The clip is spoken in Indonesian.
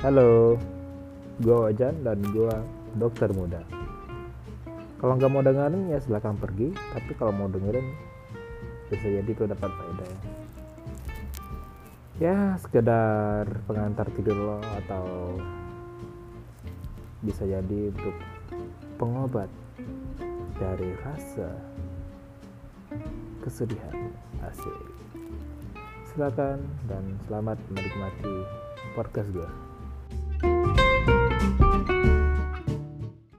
Halo, gue Wajan dan gue dokter muda. Kalau nggak mau dengerin ya silahkan pergi, tapi kalau mau dengerin bisa jadi itu dapat faedah ya. Ya sekedar pengantar tidur lo atau bisa jadi untuk pengobat dari rasa kesedihan asik. Silakan dan selamat menikmati podcast gue.